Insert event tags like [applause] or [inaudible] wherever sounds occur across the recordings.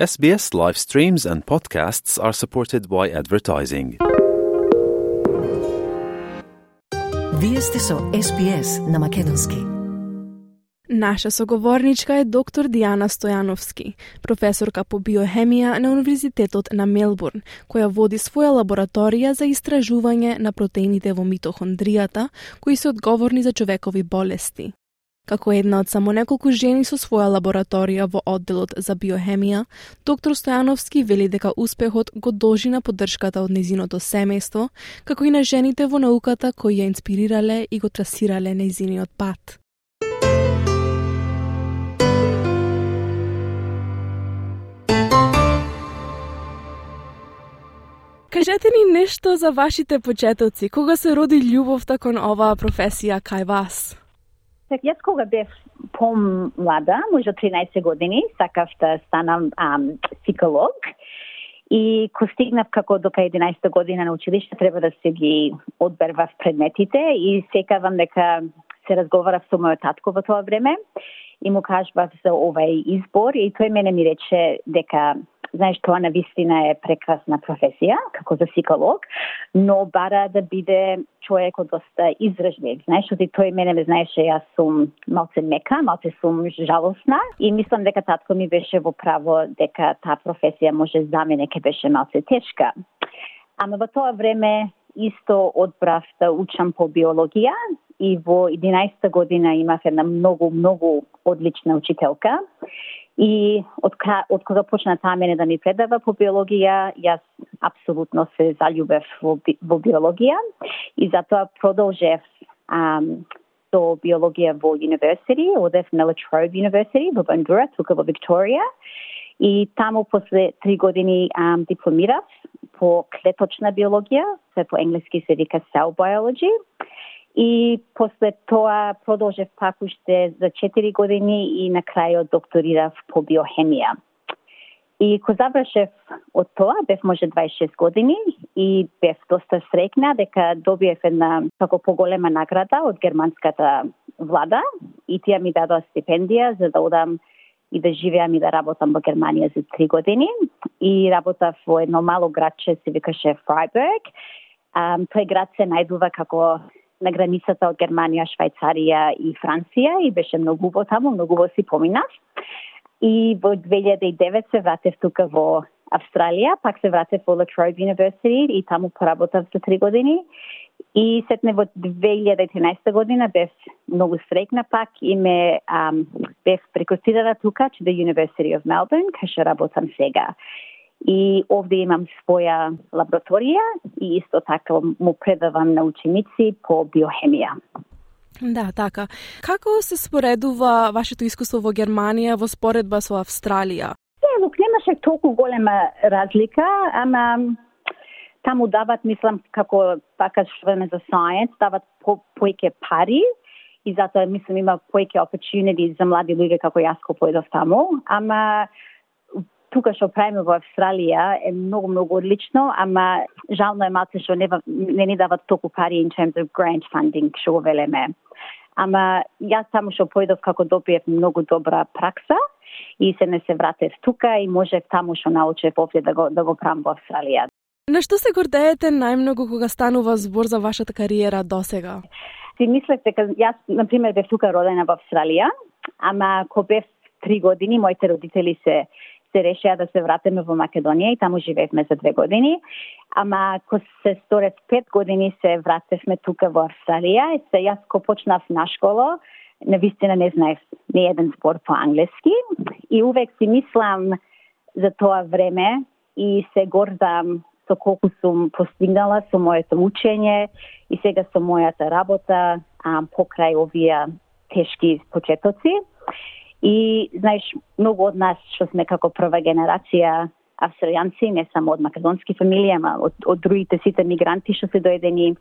SBS live streams and podcasts are supported by advertising. Вие сте со SPS на Македонски. Наша соговорничка е доктор Диана Стојановски, професорка по биохемија на Универзитетот на Мелбурн, која води своја лабораторија за истражување на протеините во митохондријата, кои се одговорни за човекови болести. Како една од само неколку жени со своја лабораторија во одделот за биохемија, доктор Стојановски вели дека успехот го должи на поддршката од незиното семејство, како и на жените во науката кои ја инспирирале и го трасирале незиниот пат. Кажете ни нешто за вашите почетоци. Кога се роди љубовта кон оваа професија кај вас? Так, јас кога бев помлада, може 13 години, сакав да станам ам, психолог. И ко стигнав како до 11 година на училиште, треба да се ги одбервав предметите и секавам дека се разговарав со мојот татко во тоа време и му кажбав за овај избор и тој мене ми рече дека знаеш, тоа на вистина е прекрасна професија, како за психолог, но бара да биде човек од доста изражлив. Знаеш, оти тој мене ме знаеше, јас сум малце мека, малце сум жалосна и мислам дека татко ми беше во право дека таа професија може за мене ке беше малце тешка. Ама во тоа време исто одбрав да учам по биологија и во 11 година имав една многу, многу одлична учителка И од, од кога почна таа мене да ми предава по биологија, јас апсолутно се заљубев во, во биологија и затоа продолжев ам, со биологија во универзитет, одев на Latrobe University во Бандура, тука во Викторија. И таму после три години ам, дипломирав по клеточна биологија, се по енглески се вика cell biology. И после тоа продолжев пак уште за 4 години и на крајот докторирав по биохемија. И ко завршев од тоа, бев може 26 години и бев доста срекна дека добиев една како поголема награда од германската влада и тие ми дадоа стипендија за да одам и да живеам и да работам во Германија за три години. И работав во едно мало градче, се викаше Фрайберг. Um, тој град се најдува како на границата од Германија, Швајцарија и Франција и беше многу убаво таму, многу во си поминав. И во 2009 се вратев тука во Австралија, пак се вратев во Latrobe University и таму поработав за три години. И сетне во 2013 година бев многу срекна пак и ме ам, бев прекурсирана тука, че the University of Melbourne, кај што работам сега. И овде имам своја лабораторија и исто така му предавам на ученици по биохемија. Да, така. Како се споредува вашето искуство во Германија во споредба со Австралија? Ево, немаше толку голема разлика, ама таму дават, мислам, како така што за science, дават по, поеќе пари и затоа мислам има поеќе opportunity за млади луѓе како јас кој појдов таму, ама тука што правиме во Австралија е многу многу одлично, ама жално е малце што не, не ни дават толку пари in terms of grant funding што го велеме. Ама јас само што појдов како добиев многу добра пракса и се не се вратев тука и можев таму што научев овде да го да го правам во Австралија. На што се гордеете најмногу кога станува збор за вашата кариера досега? Си мислев дека јас, на пример, бев тука родена во Австралија, ама кога бев три години, моите родители се се решија да се вратиме во Македонија и таму живеевме за две години. Ама ако се сторет пет години се вратевме тука во Австралија и се јас ко почнав на школа, на вистина не знаев ни еден збор по англиски и увек си мислам за тоа време и се гордам со колку сум постигнала со моето учење и сега со мојата работа а, покрај овие тешки почетоци. И, знаеш, многу од нас што сме како прва генерација австралијанци, не само од македонски фамилија, ама од, од другите сите мигранти што се доедени,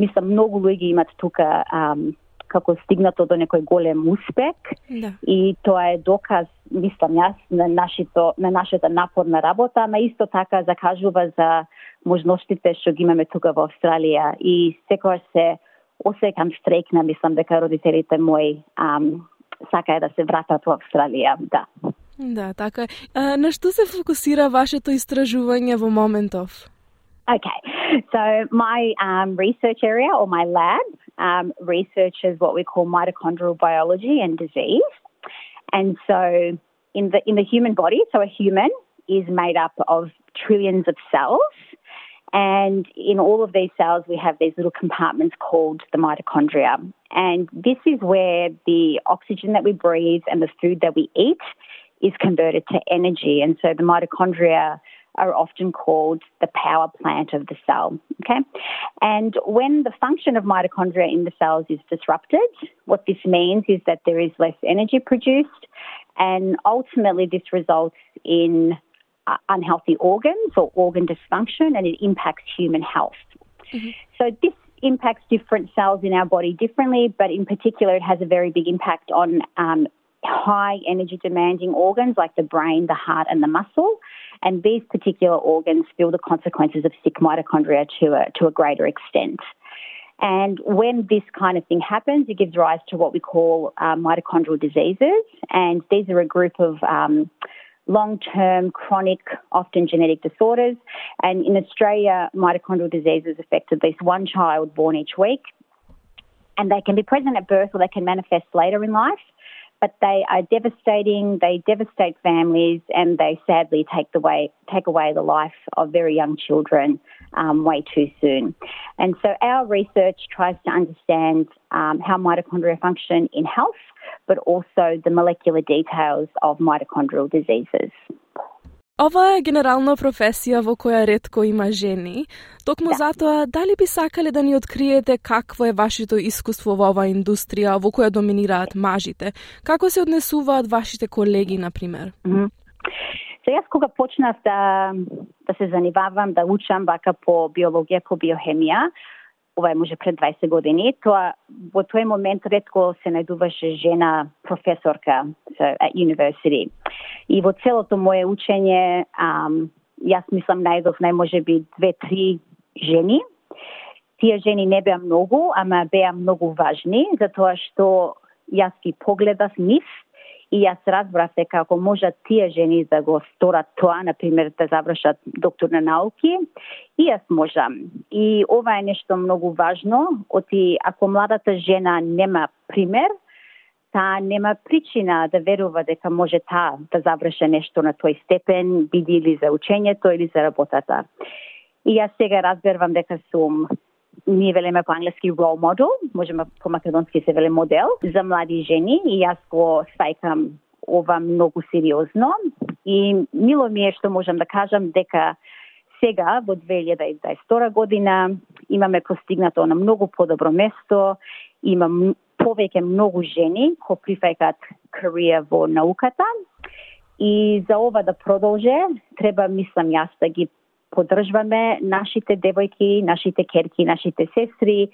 мислам, многу луѓе имат тука ам, како стигнато до некој голем успех да. и тоа е доказ, мислам јас, на, нашето, на нашата напорна работа, ама исто така закажува за можностите што ги имаме тука во Австралија и секогаш се осекам стрекна, мислам дека родителите мои ам, Okay, so my um, research area or my lab um, researches what we call mitochondrial biology and disease. And so in the, in the human body, so a human is made up of trillions of cells. And in all of these cells, we have these little compartments called the mitochondria. And this is where the oxygen that we breathe and the food that we eat is converted to energy. And so the mitochondria are often called the power plant of the cell. Okay. And when the function of mitochondria in the cells is disrupted, what this means is that there is less energy produced. And ultimately, this results in unhealthy organs or organ dysfunction and it impacts human health. Mm-hmm. So this impacts different cells in our body differently, but in particular, it has a very big impact on um, high energy demanding organs like the brain, the heart, and the muscle. And these particular organs feel the consequences of sick mitochondria to a, to a greater extent. And when this kind of thing happens, it gives rise to what we call uh, mitochondrial diseases. And these are a group of um, long term, chronic, often genetic disorders. And in Australia, mitochondrial diseases affect at least one child born each week. And they can be present at birth or they can manifest later in life. But they are devastating, they devastate families, and they sadly take, the way, take away the life of very young children um, way too soon. And so our research tries to understand um, how mitochondria function in health but also the molecular details of mitochondrial diseases. Ова е генерална професија во која ретко има жени. Токму да. затоа, дали би сакале да ни откриете какво е вашето искуство во оваа индустрија во која доминираат мажите? Како се однесуваат вашите колеги, например? Mm -hmm. So јас кога почнав да, да се занимавам, да учам вака по биологија, по биохемија, ова е може пред 20 години, тоа во тој момент ретко се најдуваше жена професорка at university. И во целото моје учење, ам, јас мислам најдов најможе би две-три жени. Тие жени не беа многу, ама беа многу важни, затоа што јас ги погледав нив И јас разбрав дека ако можат тие жени да го сторат тоа, например да завршат доктор на науки, и јас можам. И ова е нешто многу важно, оти ако младата жена нема пример, таа нема причина да верува дека може таа да заврши нешто на тој степен, биди или за учењето или за работата. И јас сега разбервам дека сум ние велеме по англиски role model, можеме по македонски се веле модел за млади жени и јас го свајкам ова многу сериозно. И мило ми е што можам да кажам дека сега во 2022 година имаме постигнато на многу подобро место, има повеќе многу жени кои прифаќаат карија во науката. И за ова да продолже треба мислам јас да ги поддржваме нашите девојки, нашите керки, нашите сестри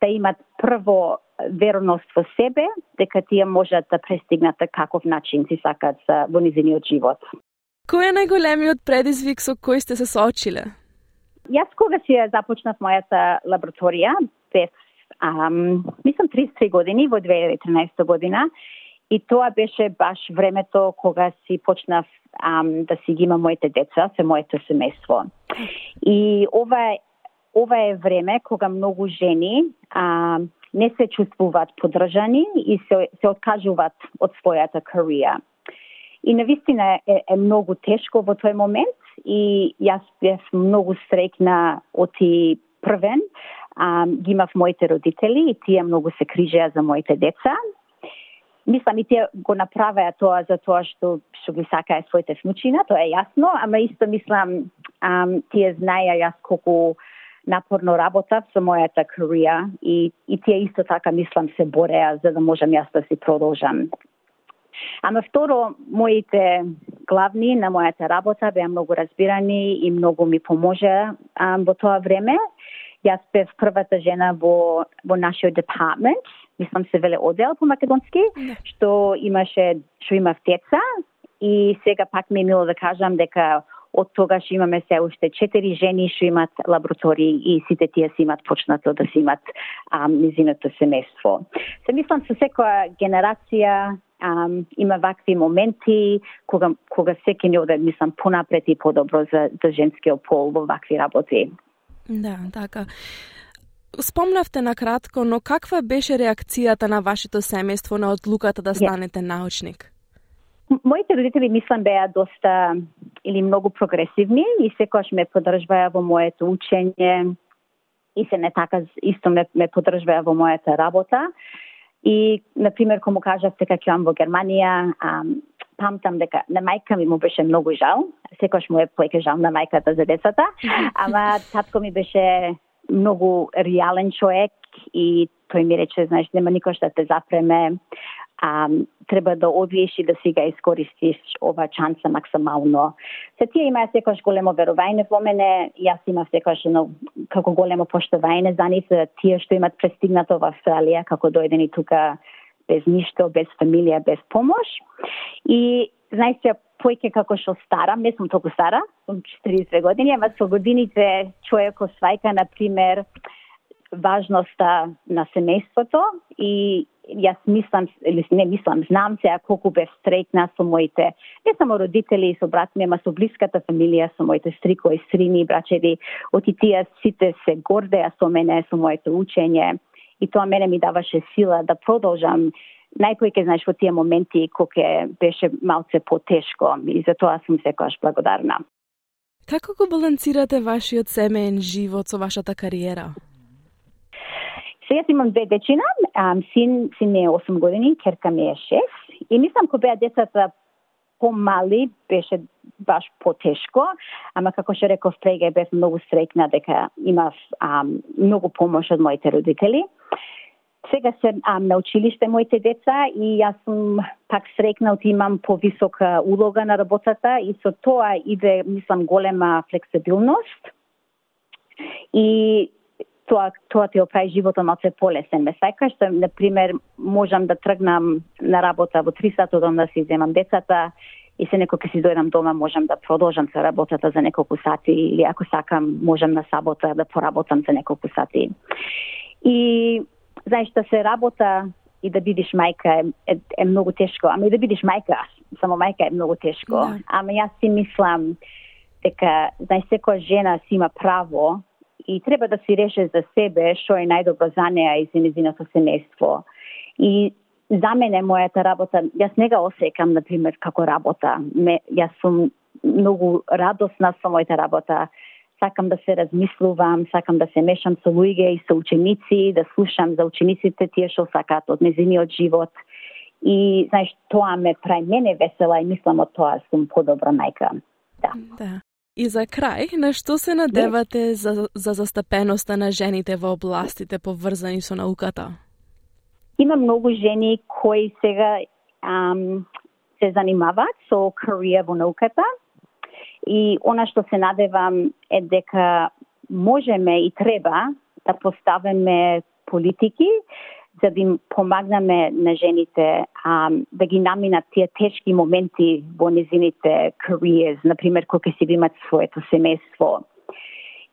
да имат прво верност во себе, дека тие можат да престигнат каков начин си сакат во низиниот живот. Кој е најголемиот предизвик со кој сте се соочиле? Јас кога си започнав мојата лабораторија, бев, ам, мислам 33 години, во 2013 година, и тоа беше баш времето кога си почнав ам, да си ги има моите деца, се моето семејство. И ова е, ова е време кога многу жени а, не се чувствуваат подржани и се, се откажуваат од својата карија. И навистина е, е многу тешко во тој момент и јас бев многу срекна оти првен. А, ги имав моите родители и тие многу се крижеа за моите деца Мислам и тие го направеа тоа за тоа што што ги сакае своите внучина, тоа е јасно, ама исто мислам ам, тие знаеа јас колку напорно работав со мојата карија и, и тие исто така мислам се бореа за да можам јас да си продолжам. Ама второ, моите главни на мојата работа беа многу разбирани и многу ми поможеа во тоа време. Јас бев првата жена во, во нашиот департмент мислам се веле одел по македонски, да. што имаше, што имав деца и сега пак ми е мило да кажам дека од тогаш имаме се уште четири жени што имат лаборатории и сите тие си имат почнато да си имат низиното семејство. Се мислам со секоја генерација um, има вакви моменти кога, кога секи не оде, мислам, понапред и подобро за, за женскиот пол во вакви работи. Да, така. Спомнавте на кратко, но каква беше реакцијата на вашето семејство на одлуката да станете yeah. научник? Моите родители, мислам, беа доста или многу прогресивни и секојаш ме поддржваа во моето учење и се не така исто ме, ме поддржваа во мојата работа. И, например, кога му кажавте дека ќе во Германија, а, памтам дека на мајка ми му беше многу жал, секојаш му е поеќе жал на мајката за децата, [laughs] ама татко ми беше многу реален човек и тој ми рече, знаеш, нема никој што те запреме, а, треба да одвиеш и да си га искористиш ова чанса максимално. Се тие имаат секојаш големо верување во мене, јас имав секојаш едно како големо поштовање за нив, тие што имат престигнато во Австралија, како дојдени тука без ништо, без фамилија, без помош. И знаете, Појке како што старам, не сум толку стара, сум 42 години, ама со годините човек освајка, на пример, важноста на семејството и јас мислам, или не мислам, знам се колку бев стрекна со моите, не само родители и со брат ми, ама со блиската фамилија, со моите стрико и срини и брачеви, оти тие сите се гордеа со мене, со моето учење и тоа мене ми даваше сила да продолжам најпојке знаеш во тие моменти кога беше малце потешко и за тоа сум секогаш благодарна. Како го балансирате вашиот семеен живот со вашата кариера? Сега имам две дечина, син, син ми е 8 години, керка ми е 6. И мислам, кога беа децата помали, беше баш потешко, ама како што реков прега, бев многу срекна дека имав ам, многу помош од моите родители. Сега се ам, на училиште моите деца и јас сум пак срекна имам повисока улога на работата и со тоа иде, мислам, голема флексибилност. И тоа тоа ти опрај животот малце полесен. Ме сакаш што на пример можам да тргнам на работа во 3 сати дом да си земам децата и се некој ќе си дојдам дома можам да продолжам со работата за неколку сати или ако сакам можам на сабота да поработам за неколку сати. И знаеш да се работа и да бидеш мајка е, е, е многу тешко, ама и да бидеш мајка, само мајка е многу тешко. Да. Ама јас си мислам дека знаеш секоја жена си има право и треба да си реше за себе што е најдобро за неа и за незиното семејство. И за мене мојата работа, јас не го осекам, на пример, како работа. Ме, јас сум многу радосна со мојата работа. Сакам да се размислувам, сакам да се мешам со луѓе и со ученици, да слушам за учениците тие што сакаат од незиниот живот. И, знаеш, тоа ме прави мене весела и мислам од тоа сум подобра мајка. Да. да. И за крај, на што се надевате за, за застапеноста на жените во областите поврзани со науката? Има многу жени кои сега ам, се занимаваат со карија во науката и она што се надевам е дека можеме и треба да поставиме политики за да им помагнаме на жените а, да ги наминат тие тешки моменти во незините careers, например, кога си имат своето семејство.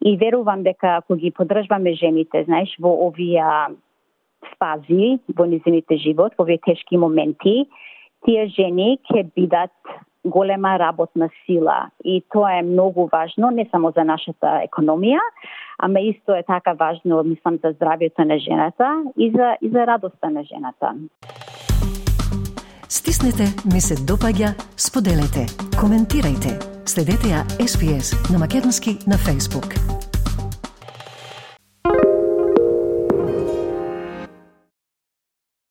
И верувам дека ако ги подржваме жените, знаеш, во овие фази во незините живот, во овие тешки моменти, тие жени ќе бидат голема работна сила и тоа е многу важно не само за нашата економија, ама исто е така важно, мислам, за здравјето на жената и за, и за радоста на жената. Стиснете, ми се допаѓа, споделете, коментирајте. Следете ја SPS на Македонски на Facebook.